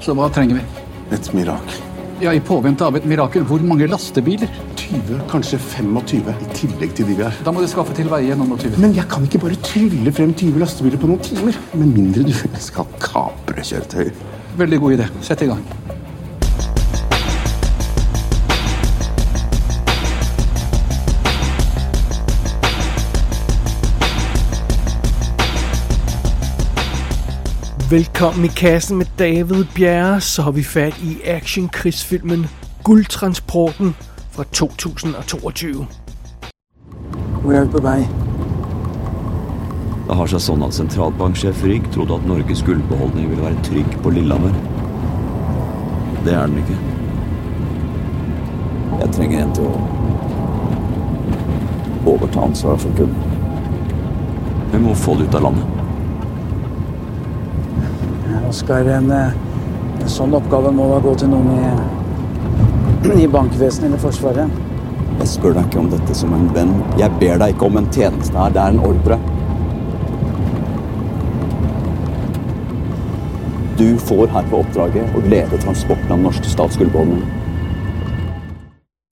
Så hva trenger vi? Et mirakel. Ja, I påvente av et mirakel, hvor mange lastebiler? 20, kanskje 25, i tillegg til de vi har. Da må du skaffe til veie noen og tyve. Men jeg kan ikke bare trylle frem 20 lastebiler på noen timer. Med mindre du skal kapre kjøretøy. Veldig god idé. Sett i gang. Velkommen i kassen med David Bjerre, så har vi fat i action-krigsfilmen Guldtransporten fra 2022. Hvor er du på? Det har seg sånn at sentralbanksjef Rygg trodde at Norges gullbeholdning ville være trygg på Lillehammer. Det er den ikke. Jeg trenger en til å overta ansvaret for gull. Vi må få det ut av landet. Oskar, en, en sånn oppgave må da gå til noen i, i bankvesenet eller Forsvaret. Jeg spør deg ikke om dette som en venn. Jeg ber deg ikke om en tjeneste her. Det er en ordre. Du får her på oppdraget å lede transporten av den norske statsgullbeholdningen.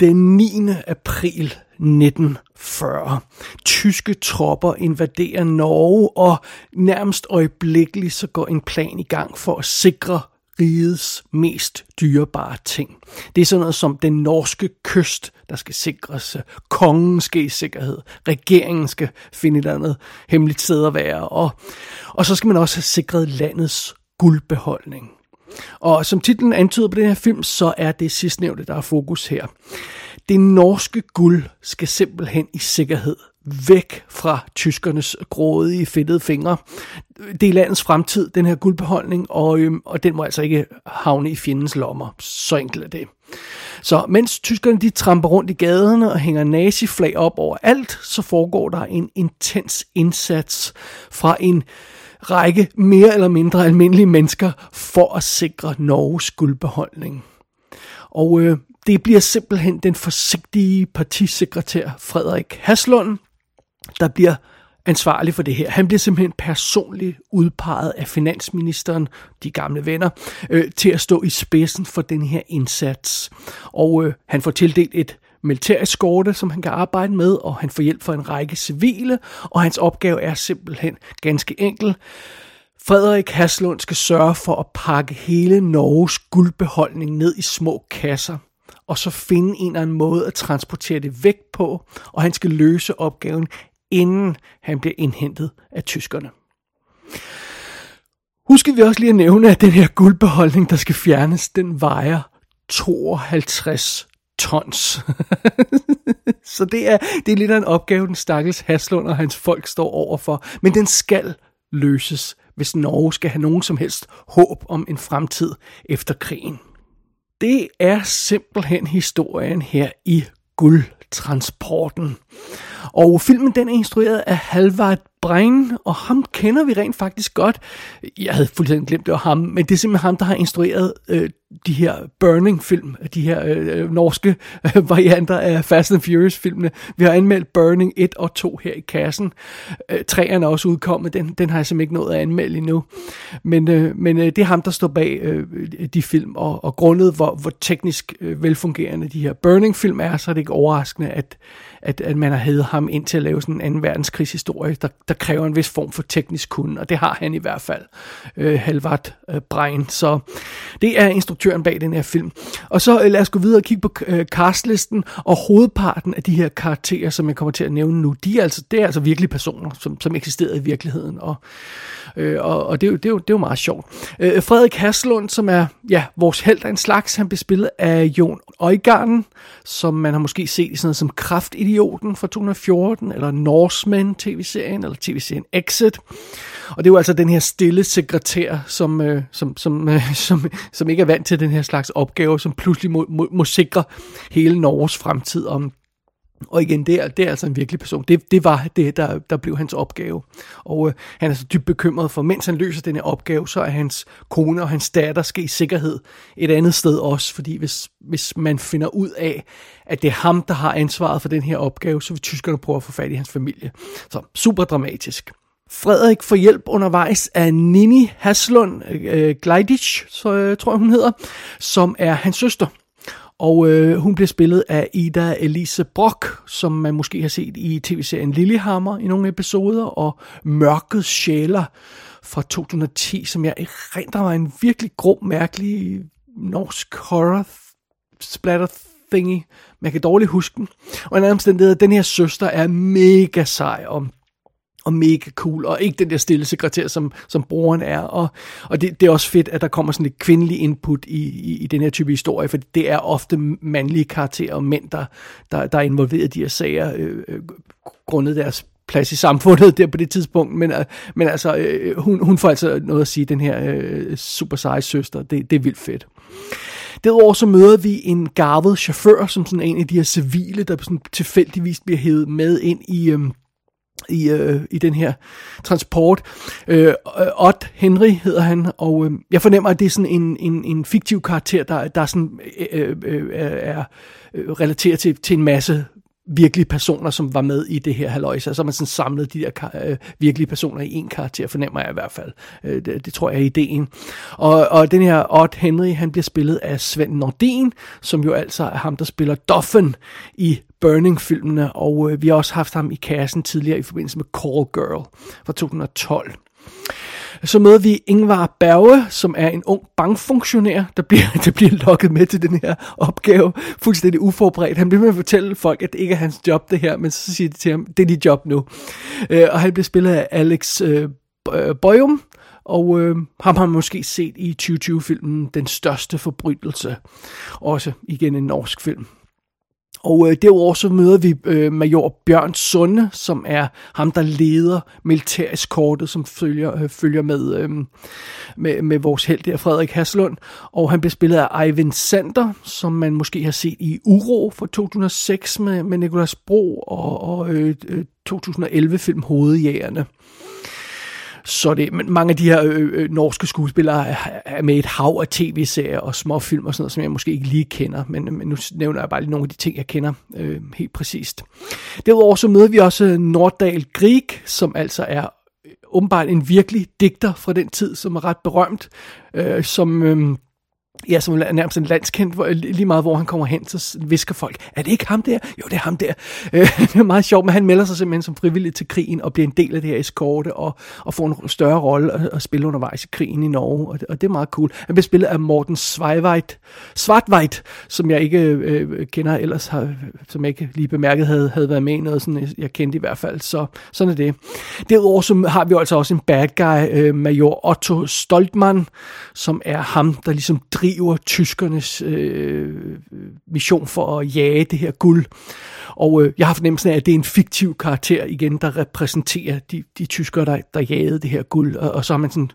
Den 9. april 1940. Tyske tropper invaderer Norge, og nærmest øjeblikkeligt så går en plan i gang for at sikre rigets mest dyrebare ting. Det er sådan noget som den norske kyst, der skal sikres. Kongen skal i sikkerhed. Regeringen skal finde et andet hemmeligt sted at være. Og, og så skal man også have sikret landets guldbeholdning. Og som titlen antyder på den her film, så er det sidstnævnte, der er fokus her. Det norske guld skal simpelthen i sikkerhed væk fra tyskernes grådige, fedtede fingre. Det er landets fremtid, den her guldbeholdning, og, øhm, og den må altså ikke havne i fjendens lommer. Så enkelt er det. Så mens tyskerne de tramper rundt i gaderne og hænger naziflag op over alt, så foregår der en intens indsats fra en række mere eller mindre almindelige mennesker for at sikre Norges guldbeholdning. Og øh, det bliver simpelthen den forsigtige partisekretær Frederik Haslund, der bliver ansvarlig for det her. Han bliver simpelthen personligt udpeget af finansministeren, de gamle venner, øh, til at stå i spidsen for den her indsats. Og øh, han får tildelt et militæreskorte, som han kan arbejde med, og han får hjælp fra en række civile, og hans opgave er simpelthen ganske enkel. Frederik Haslund skal sørge for at pakke hele Norges guldbeholdning ned i små kasser, og så finde en eller anden måde at transportere det væk på, og han skal løse opgaven, inden han bliver indhentet af tyskerne. Husk vi også lige at nævne, at den her guldbeholdning, der skal fjernes, den vejer 52 tons. så det er, det er lidt af en opgave, den stakkels Haslund og hans folk står overfor. Men den skal løses, hvis Norge skal have nogen som helst håb om en fremtid efter krigen. Det er simpelthen historien her i guldtransporten. Og filmen den er instrueret af Halvard Brein, og ham kender vi rent faktisk godt. Jeg havde fuldstændig glemt, det var ham, men det er simpelthen ham, der har instrueret øh, de her Burning-film, de her øh, norske øh, varianter af Fast and Furious-filmene. Vi har anmeldt Burning 1 og 2 her i kassen. Øh, træerne er også udkommet, den, den har jeg simpelthen ikke nået at anmelde endnu. Men, øh, men øh, det er ham, der står bag øh, de film, og, og grundet hvor, hvor teknisk øh, velfungerende de her Burning-film er, så er det ikke overraskende, at, at, at man har hævet ham ind til at lave sådan en anden verdenskrigshistorie, der, der kræver en vis form for teknisk kunde, og det har han i hvert fald, øh, Halvard øh, Brein. Så det er instruktøren bag den her film. Og så øh, lad os gå videre og kigge på øh, castlisten, og hovedparten af de her karakterer, som jeg kommer til at nævne nu, de er altså, det er altså virkelig personer, som, som eksisterer i virkeligheden, og, øh, og, og det, er jo, det, er jo, det er jo meget sjovt. Øh, Frederik Haslund, som er ja, vores held af en slags, han bliver spillet af Jon Øjgarden, som man har måske set i sådan noget som Kraftidioten fra 2014, eller Norseman tv-serien, eller tv-serien Exit. Og det er jo altså den her stille sekretær, som, øh, som, som, øh, som, som ikke er vant til den her slags opgave, som pludselig må, må, må sikre hele Norges fremtid om og igen, det er, det er altså en virkelig person. Det, det var det, der, der blev hans opgave. Og øh, han er så dybt bekymret for, mens han løser denne opgave, så er hans kone og hans datter skal i sikkerhed et andet sted også. Fordi hvis, hvis man finder ud af, at det er ham, der har ansvaret for den her opgave, så vil tyskerne prøve at få fat i hans familie. Så super dramatisk. Frederik får hjælp undervejs af Nini Haslund øh, Gleidich, så øh, tror jeg hun hedder, som er hans søster. Og øh, hun bliver spillet af Ida Elise Brock, som man måske har set i tv-serien Lillehammer i nogle episoder, og Mørket Sjæler fra 2010, som jeg erindrer var en virkelig grum, mærkelig norsk horror splatter thingy, men jeg kan dårligt huske den. Og en anden omstændighed, den her søster er mega sej og, og mega cool, og ikke den der stille sekretær, som, som broren er. Og, og det, det er også fedt, at der kommer sådan et kvindelig input i, i, i den her type historie, for det er ofte mandlige karakterer og mænd, der, der, der er involveret i de her sager, øh, øh, grundet deres plads i samfundet der på det tidspunkt, men, øh, men altså, øh, hun, hun får altså noget at sige, den her øh, super seje søster, det, det er vildt fedt. Derudover så møder vi en garvet chauffør, som sådan en af de her civile, der sådan tilfældigvis bliver hævet med ind i... Øh, i, øh, i den her transport. Øh, Odd Henry hedder han, og øh, jeg fornemmer, at det er sådan en, en, en fiktiv karakter, der, der sådan, øh, øh, øh er øh, relateret til, til en masse virkelige personer, som var med i det her haløjse. Så man sådan samlet de der øh, virkelige personer i en karakter, fornemmer jeg i hvert fald. Øh, det, det tror jeg er ideen. Og, og den her Odd Henry, han bliver spillet af Svend Nordin, som jo altså er ham, der spiller Doffen i Burning-filmene, og øh, vi har også haft ham i kassen tidligere i forbindelse med Call Girl fra 2012. Så møder vi Ingvar Berge, som er en ung bankfunktionær, der bliver, der bliver lokket med til den her opgave, fuldstændig uforberedt. Han bliver med at fortælle folk, at det ikke er hans job det her, men så siger de til ham, det er dit job nu. Øh, og han bliver spillet af Alex øh, Bøjum, øh, og øh, ham har man måske set i 2020-filmen Den Største Forbrydelse. Også igen en norsk film. Og øh, derudover så møder vi øh, major Bjørn Sunde, som er ham, der leder militæreskortet, som følger, øh, følger med, øh, med, med vores held der, Frederik Haslund. Og han bliver spillet af Ivan Sander, som man måske har set i Uro fra 2006 med, med Nicolas Bro og, og øh, øh 2011-film Hovedjægerne. Så det, men mange af de her øh, øh, norske skuespillere er, er med et hav af tv-serier og småfilm og sådan noget, som jeg måske ikke lige kender, men, øh, men nu nævner jeg bare lige nogle af de ting, jeg kender øh, helt præcist. Derudover så møder vi også øh, Norddal Grieg, som altså er øh, åbenbart en virkelig digter fra den tid, som er ret berømt, øh, som... Øh, Ja, som er nærmest en landskendt, hvor, lige meget hvor han kommer hen, så visker folk, er det ikke ham der? Jo, det er ham der. Øh, det er meget sjovt, men han melder sig simpelthen som frivillig til krigen og bliver en del af det her eskorte og, og får en større rolle at, at spille undervejs i krigen i Norge, og det, og det er meget cool. Han bliver spillet af Morten Sveiveit, Svartveit, som jeg ikke øh, kender ellers, har, som jeg ikke lige bemærket havde, havde været med i noget, sådan, jeg kendte i hvert fald, så sådan er det. Derudover så har vi altså også en bad guy, øh, major Otto Stoltmann, som er ham, der ligesom driver beskriver tyskernes øh, mission for at jage det her guld. Og øh, jeg har fornemmelsen af, at det er en fiktiv karakter igen, der repræsenterer de, de tyskere, der, der jagede det her guld. Og, og så har man sådan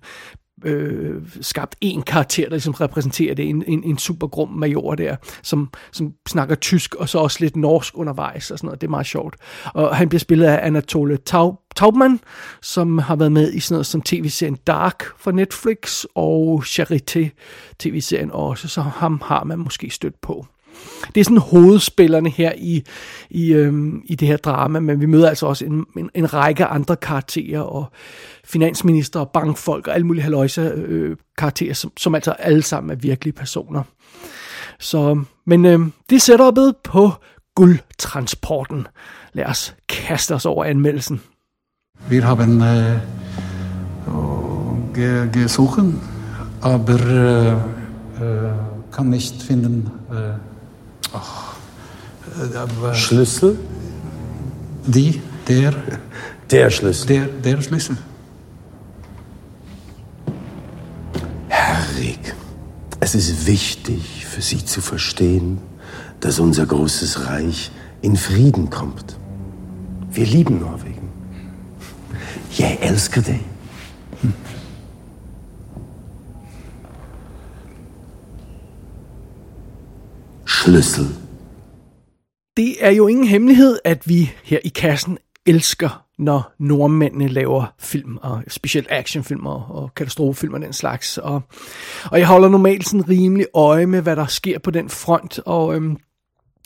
øh, skabt en karakter, der ligesom repræsenterer det, en, en, en super grum major der, som, som snakker tysk, og så også lidt norsk undervejs, og sådan noget. Det er meget sjovt. Og han bliver spillet af Anatole Taub, Taubman, som har været med i sådan noget som tv-serien Dark for Netflix, og Charité tv-serien også, så ham har man måske stødt på. Det er sådan hovedspillerne her i, i, øhm, i det her drama, men vi møder altså også en, en, en række andre karakterer, og finansminister og bankfolk og alle mulige haløjse øh, karakterer, som, som altså alle sammen er virkelige personer. Så, men øh, det sætter opet på guldtransporten. Lad os kaste os over anmeldelsen. Wir haben äh, øh, ge gesuchen, aber øh, øh, äh, äh, kann nicht finden. Äh, ach, äh, Schlüssel? die, der, Der Schlüssel. der, der Schlüssel. Herr Rieck, es ist wichtig für Sie zu verstehen, dass unser großes Reich in Frieden kommt. Wir lieben Norwegen. Jeg elsker det. Schlüssel. Det er jo ingen hemmelighed, at vi her i kassen elsker, når nordmændene laver film, og specielt actionfilm og, og katastrofefilm og den slags. Og, og jeg holder normalt sådan rimelig øje med, hvad der sker på den front, og, øhm,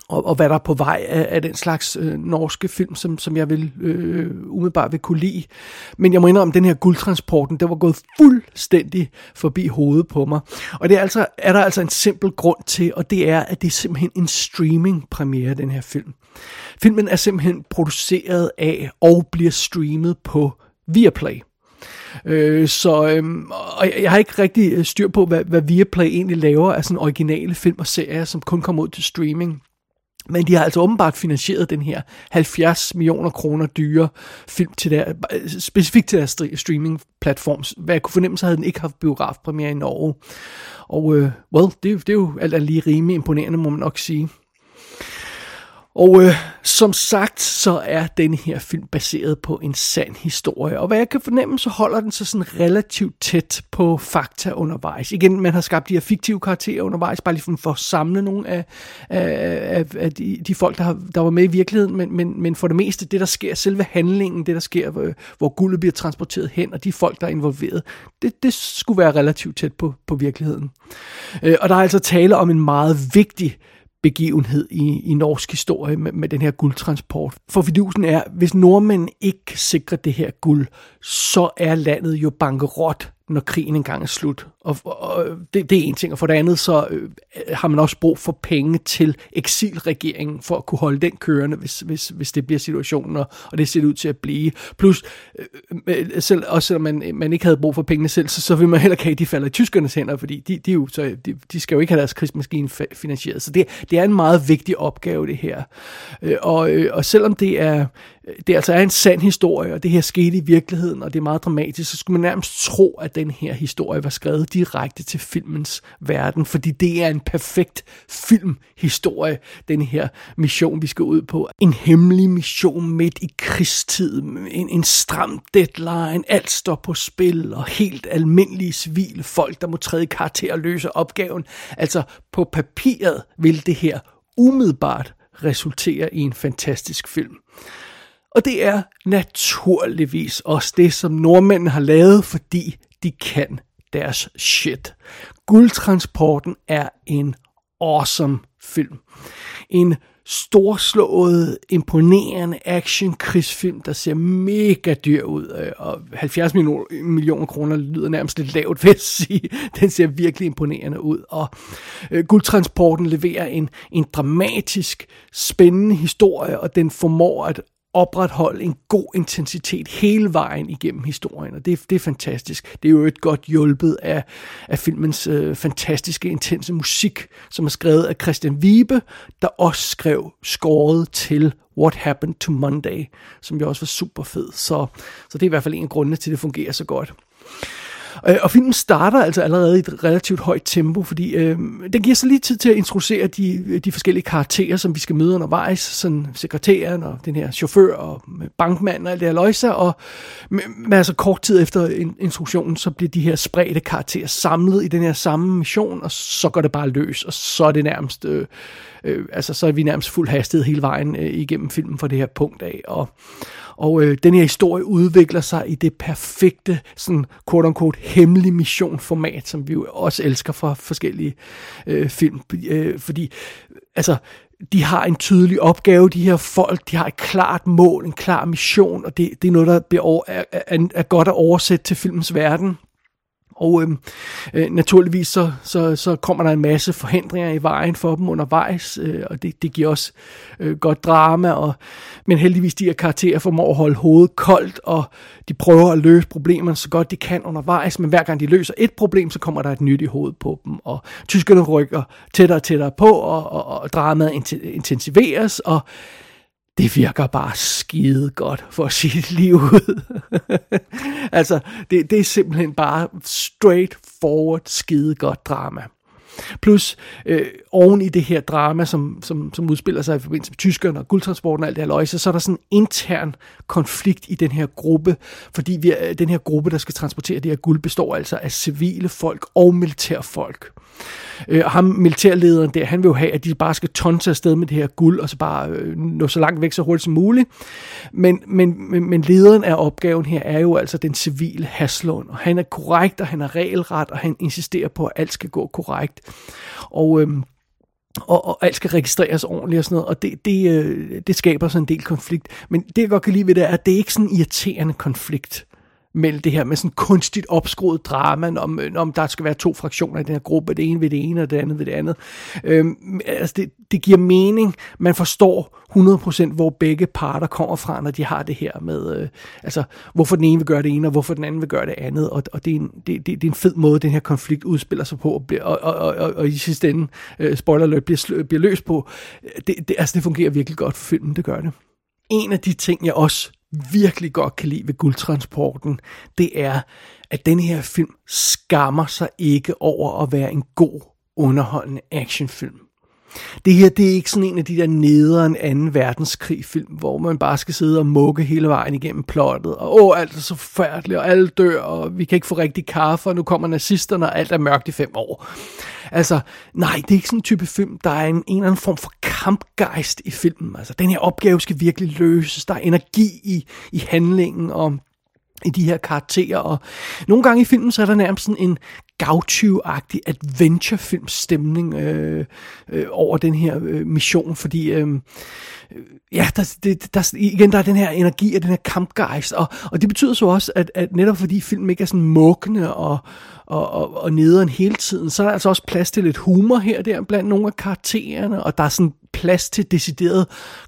og, og hvad der er på vej af, af den slags øh, norske film, som, som jeg vil øh, umiddelbart vil kunne lide. Men jeg må indrømme, at den her guldtransporten, der var gået fuldstændig forbi hovedet på mig. Og det er, altså, er der altså en simpel grund til, og det er, at det er simpelthen en streaming-premiere, den her film. Filmen er simpelthen produceret af og bliver streamet på Viaplay. Øh, så øhm, og jeg har ikke rigtig øh, styr på, hvad, hvad Viaplay egentlig laver af sådan originale film og serier, som kun kommer ud til streaming. Men de har altså åbenbart finansieret den her 70 millioner kroner dyre film til der, specifikt til deres streamingplatform. Hvad jeg kunne fornemme, så havde den ikke haft biografpremiere i Norge. Og øh, well, det, det er jo alt lige rimelig imponerende, må man nok sige. Og øh, som sagt, så er den her film baseret på en sand historie. Og hvad jeg kan fornemme, så holder den sig sådan relativt tæt på fakta undervejs. Igen, man har skabt de her fiktive karakterer undervejs, bare lige for at samle nogle af, af, af de, de folk, der, har, der var med i virkeligheden. Men, men, men for det meste, det der sker, selve handlingen, det der sker, hvor, hvor guldet bliver transporteret hen, og de folk, der er involveret, det, det skulle være relativt tæt på, på virkeligheden. Øh, og der er altså tale om en meget vigtig begivenhed i, i norsk historie med, med den her guldtransport. For fidusen er, hvis nordmænd ikke sikrer det her guld, så er landet jo bankerot når krigen engang er slut. Og, og det, det er en ting, og for det andet så øh, har man også brug for penge til eksilregeringen for at kunne holde den kørende, hvis, hvis, hvis det bliver situationen, og, og det ser ud til at blive. Plus, øh, øh, øh selv, også selvom man, man ikke havde brug for pengene selv, så, så vil man heller ikke have, at de falder i tyskernes hænder, fordi de, de, jo, så, de, de skal jo ikke have deres krigsmaskine finansieret. Så det, det er en meget vigtig opgave, det her. Øh, og, øh, og selvom det er det altså er en sand historie, og det her skete i virkeligheden, og det er meget dramatisk, så skulle man nærmest tro, at den her historie var skrevet direkte til filmens verden, fordi det er en perfekt filmhistorie, den her mission, vi skal ud på. En hemmelig mission midt i krigstid, en, en stram deadline, alt står på spil, og helt almindelige civile folk, der må træde i karakter og løse opgaven. Altså, på papiret vil det her umiddelbart resultere i en fantastisk film. Og det er naturligvis også det, som nordmændene har lavet, fordi de kan deres shit. Guldtransporten er en awesome film. En storslået, imponerende action-krigsfilm, der ser mega dyr ud, øh, og 70 millioner kroner lyder nærmest lidt lavt, vil jeg sige. Den ser virkelig imponerende ud, og øh, Guldtransporten leverer en, en dramatisk, spændende historie, og den formår at opretholde en god intensitet hele vejen igennem historien, og det, det er fantastisk. Det er jo et godt hjulpet af, af filmens øh, fantastiske, intense musik, som er skrevet af Christian Wiebe, der også skrev scoret til What Happened to Monday, som jo også var super fed. Så, så det er i hvert fald en af grundene til, at det fungerer så godt. Øh, og filmen starter altså allerede i et relativt højt tempo, fordi øh, den giver så lige tid til at introducere de, øh, de forskellige karakterer, som vi skal møde undervejs, sådan sekretæren og den her chauffør og øh, bankmanden og alt det her løjser, og med, med altså kort tid efter instruktionen, så bliver de her spredte karakterer samlet i den her samme mission, og så går det bare løs, og så er det nærmest, øh, øh, altså så er vi nærmest fuld hastighed hele vejen øh, igennem filmen fra det her punkt af, og og øh, den her historie udvikler sig i det perfekte, sådan quote-unquote, hemmelig missionformat, som vi jo også elsker fra forskellige øh, film. Øh, fordi, altså, de har en tydelig opgave, de her folk, de har et klart mål, en klar mission, og det, det er noget, der bliver over, er, er, er godt at oversætte til filmens verden. Og øhm, øh, naturligvis så, så, så kommer der en masse forhindringer i vejen for dem undervejs, øh, og det, det giver også øh, godt drama, og, men heldigvis de her karakterer formår at holde hovedet koldt, og de prøver at løse problemerne så godt de kan undervejs, men hver gang de løser et problem, så kommer der et nyt i hovedet på dem, og tyskerne rykker tættere og tættere på, og, og, og dramaet intensiveres, og det virker bare skide godt, for sit liv ud. altså, det, det er simpelthen bare straight forward skide godt drama. Plus øh, oven i det her drama, som, som, som udspiller sig i forbindelse med tyskerne og guldtransporten og alt det her løjse, så er der sådan en intern konflikt i den her gruppe, fordi vi er, den her gruppe, der skal transportere det her guld, består altså af civile folk og militærfolk. Øh, og ham, militærlederen der, han vil jo have, at de bare skal tonse afsted med det her guld, og så bare øh, nå så langt væk så hurtigt som muligt. Men, men, men, men lederen af opgaven her er jo altså den civile Haslund, og han er korrekt, og han er regelret, og han insisterer på, at alt skal gå korrekt. Og... Øh, og, og alt skal registreres ordentligt og sådan noget, og det, det, øh, det skaber så en del konflikt. Men det, jeg godt kan lide ved det, er, at det er ikke sådan en irriterende konflikt mellem det her med sådan kunstigt opskruet drama, om, øh, om der skal være to fraktioner i den her gruppe, det ene ved det ene, og det andet ved det andet. Øhm, altså det, det giver mening, man forstår 100% hvor begge parter kommer fra, når de har det her med, øh, altså hvorfor den ene vil gøre det ene, og hvorfor den anden vil gøre det andet, og, og det, er en, det, det, det er en fed måde, den her konflikt udspiller sig på, og, bliver, og, og, og, og, og i sidste ende, øh, spoiler alert, bliver, bliver løst på. Det, det, altså det fungerer virkelig godt for filmen, det gør det. En af de ting, jeg også virkelig godt kan lide ved guldtransporten, det er, at den her film skammer sig ikke over at være en god, underholdende actionfilm. Det her, det er ikke sådan en af de der nederen anden verdenskrig film, hvor man bare skal sidde og mukke hele vejen igennem plottet, og åh, alt er så forfærdeligt, og alle dør, og vi kan ikke få rigtig kaffe, og nu kommer nazisterne, og alt er mørkt i fem år. Altså, nej, det er ikke sådan en type film, der er en, en eller anden form for kampgejst i filmen. Altså, den her opgave skal virkelig løses, der er energi i, i handlingen, og i de her karakterer, og nogle gange i filmen, så er der nærmest sådan en gaucho-agtig adventure-film-stemning øh, øh, over den her øh, mission, fordi øh, øh, ja, der, det, der, igen, der er den her energi og den her kampgejst, og, og det betyder så også, at, at netop fordi filmen ikke er sådan mukkende og, og, og, og nederen hele tiden, så er der altså også plads til lidt humor her der blandt nogle af karaktererne, og der er sådan plads til deciderede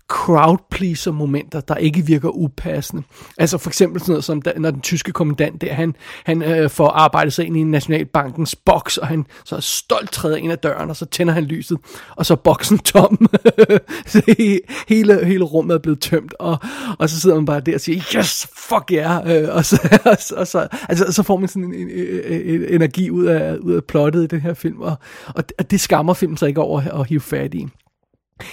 crowd momenter, der ikke virker upassende. Altså for eksempel sådan noget som, når den tyske kommandant der, han, han øh, får arbejdet sig ind i Nationalbankens boks, og han så stolt træder ind ad døren, og så tænder han lyset, og så er boksen tom. så hele, hele rummet er blevet tømt, og, og så sidder man bare der og siger, yes, fuck yeah, øh, og, så, og, og så, altså, så får man sådan en, en, en, en energi ud af, ud af plottet i den her film, og, og det skammer filmen sig ikke over at hive fat i.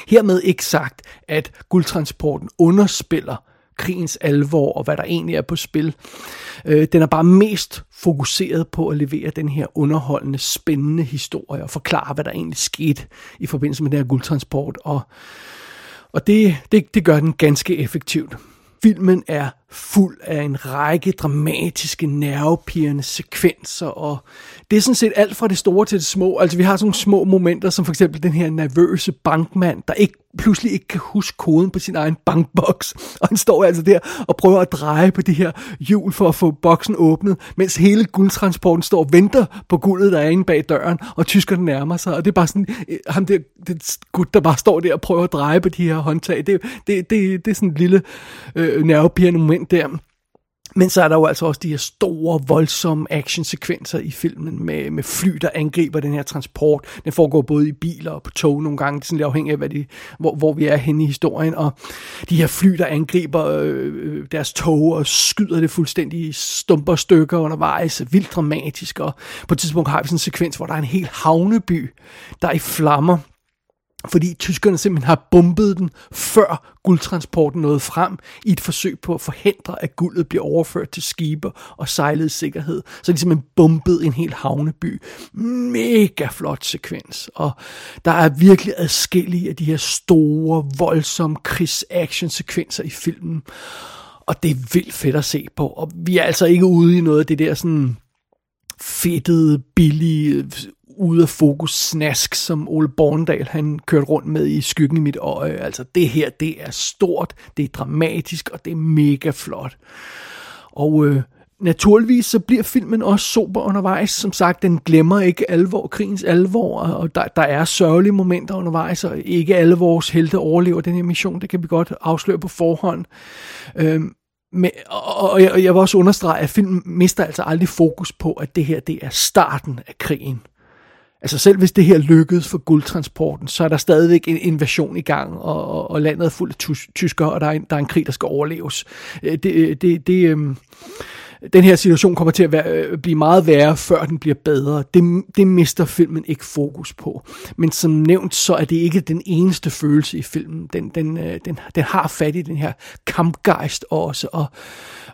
Hermed ikke sagt, at guldtransporten underspiller krigens alvor og hvad der egentlig er på spil. Øh, den er bare mest fokuseret på at levere den her underholdende, spændende historie og forklare, hvad der egentlig skete i forbindelse med den her guldtransport. Og, og det, det, det gør den ganske effektivt. Filmen er fuld af en række dramatiske, nervepirrende sekvenser, og det er sådan set alt fra det store til det små. Altså vi har sådan nogle små momenter, som for eksempel den her nervøse bankmand, der ikke pludselig ikke kan huske koden på sin egen bankboks, og han står altså der og prøver at dreje på det her hjul for at få boksen åbnet, mens hele guldtransporten står og venter på guldet, der er inde bag døren, og tyskerne nærmer sig, og det er bare sådan, øh, ham der, det gut, der bare står der og prøver at dreje på de her håndtag, det, det, det, det er sådan en lille øh, nervepirrende moment der. Men så er der jo altså også de her store, voldsomme actionsekvenser i filmen med, med fly, der angriber den her transport. Den foregår både i biler og på tog nogle gange, sådan lidt afhængig af, hvad de, hvor, hvor vi er henne i historien. Og de her fly, der angriber øh, øh deres tog og skyder det fuldstændig stumper stykker undervejs, vildt dramatisk. Og på et tidspunkt har vi sådan en sekvens, hvor der er en hel havneby, der er i flammer fordi tyskerne simpelthen har bombet den, før guldtransporten nåede frem, i et forsøg på at forhindre, at guldet bliver overført til skibe og sejlet sikkerhed. Så de simpelthen bombede en hel havneby. Mega flot sekvens. Og der er virkelig adskillige af de her store, voldsomme krigs-action-sekvenser i filmen. Og det er vildt fedt at se på. Og vi er altså ikke ude i noget af det der sådan fedtede, billige, ude af fokus snask, som Ole Borndal han kørte rundt med i skyggen i mit øje. Altså det her, det er stort, det er dramatisk, og det er mega flot. Og øh, naturligvis så bliver filmen også sober undervejs. Som sagt, den glemmer ikke alvor, krigens alvor, og der, der er sørgelige momenter undervejs, og ikke alle vores helte overlever den her mission. Det kan vi godt afsløre på forhånd. Øhm, men, og, og, jeg, og jeg vil også understrege, at filmen mister altså aldrig fokus på, at det her det er starten af krigen. Altså selv hvis det her lykkedes for guldtransporten, så er der stadigvæk en invasion i gang, og, og, og landet er fuldt af tyskere, og der er, en, der er en krig, der skal overleves. Øh, det, øh, det, det, øh, den her situation kommer til at være, øh, blive meget værre, før den bliver bedre. Det, det mister filmen ikke fokus på. Men som nævnt, så er det ikke den eneste følelse i filmen. Den, den, den, den har fat i den her kampgejst også, og,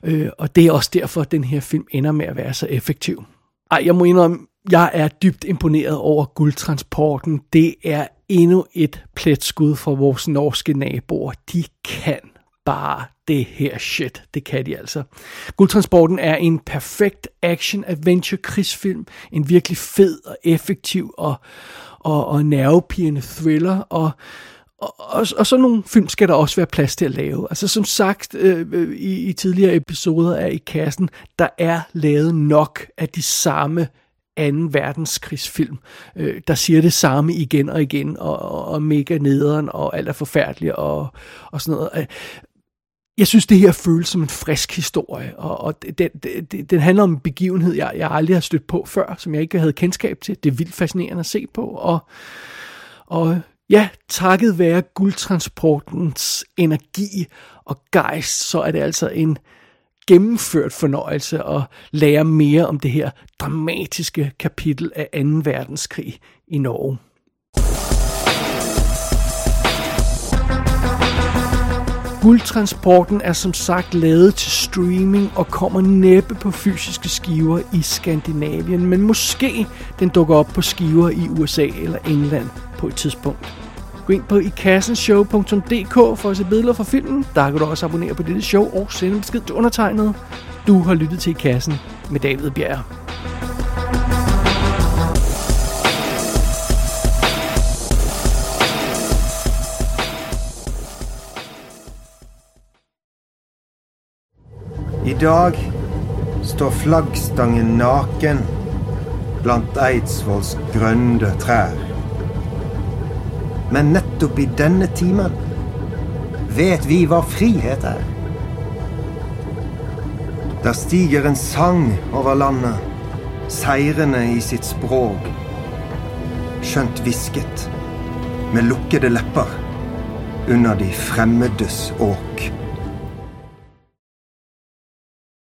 øh, og det er også derfor, at den her film ender med at være så effektiv. Ej, jeg må indrømme, jeg er dybt imponeret over guldtransporten. Det er endnu et pletskud fra vores norske naboer. De kan bare det her shit. Det kan de altså. Guldtransporten er en perfekt action-adventure-krigsfilm. En virkelig fed og effektiv og, og, og nervepirrende thriller, og, og, og, og sådan nogle film skal der også være plads til at lave. Altså som sagt øh, øh i, i tidligere episoder af I Kassen, der er lavet nok af de samme anden verdenskrigsfilm, øh, der siger det samme igen og igen, og, og, og mega nederen, og alt er forfærdeligt, og, og sådan noget. Øh, jeg synes, det her føles som en frisk historie, og, og den, den, den handler om en begivenhed, jeg, jeg aldrig har stødt på før, som jeg ikke havde kendskab til. Det er vildt fascinerende at se på, og, og ja, takket være guldtransportens energi og gejst, så er det altså en gennemført fornøjelse at lære mere om det her dramatiske kapitel af 2. verdenskrig i Norge. Guldtransporten er som sagt lavet til streaming og kommer næppe på fysiske skiver i Skandinavien, men måske den dukker op på skiver i USA eller England på et tidspunkt. Gå ind på ikassenshow.dk for at se billeder fra filmen. Der kan du også abonnere på dette show og sende besked til undertegnet. Du har lyttet til I Kassen med David Bjerg. I dag står flaggstangen naken blant Eidsvolls grønne trær. Men nettopp i denne timen vet vi hva frihet er. Der stiger en sang over landet, seirende i sitt språk. Skjønt hvisket, med lukkede lepper, under de fremmedes åk.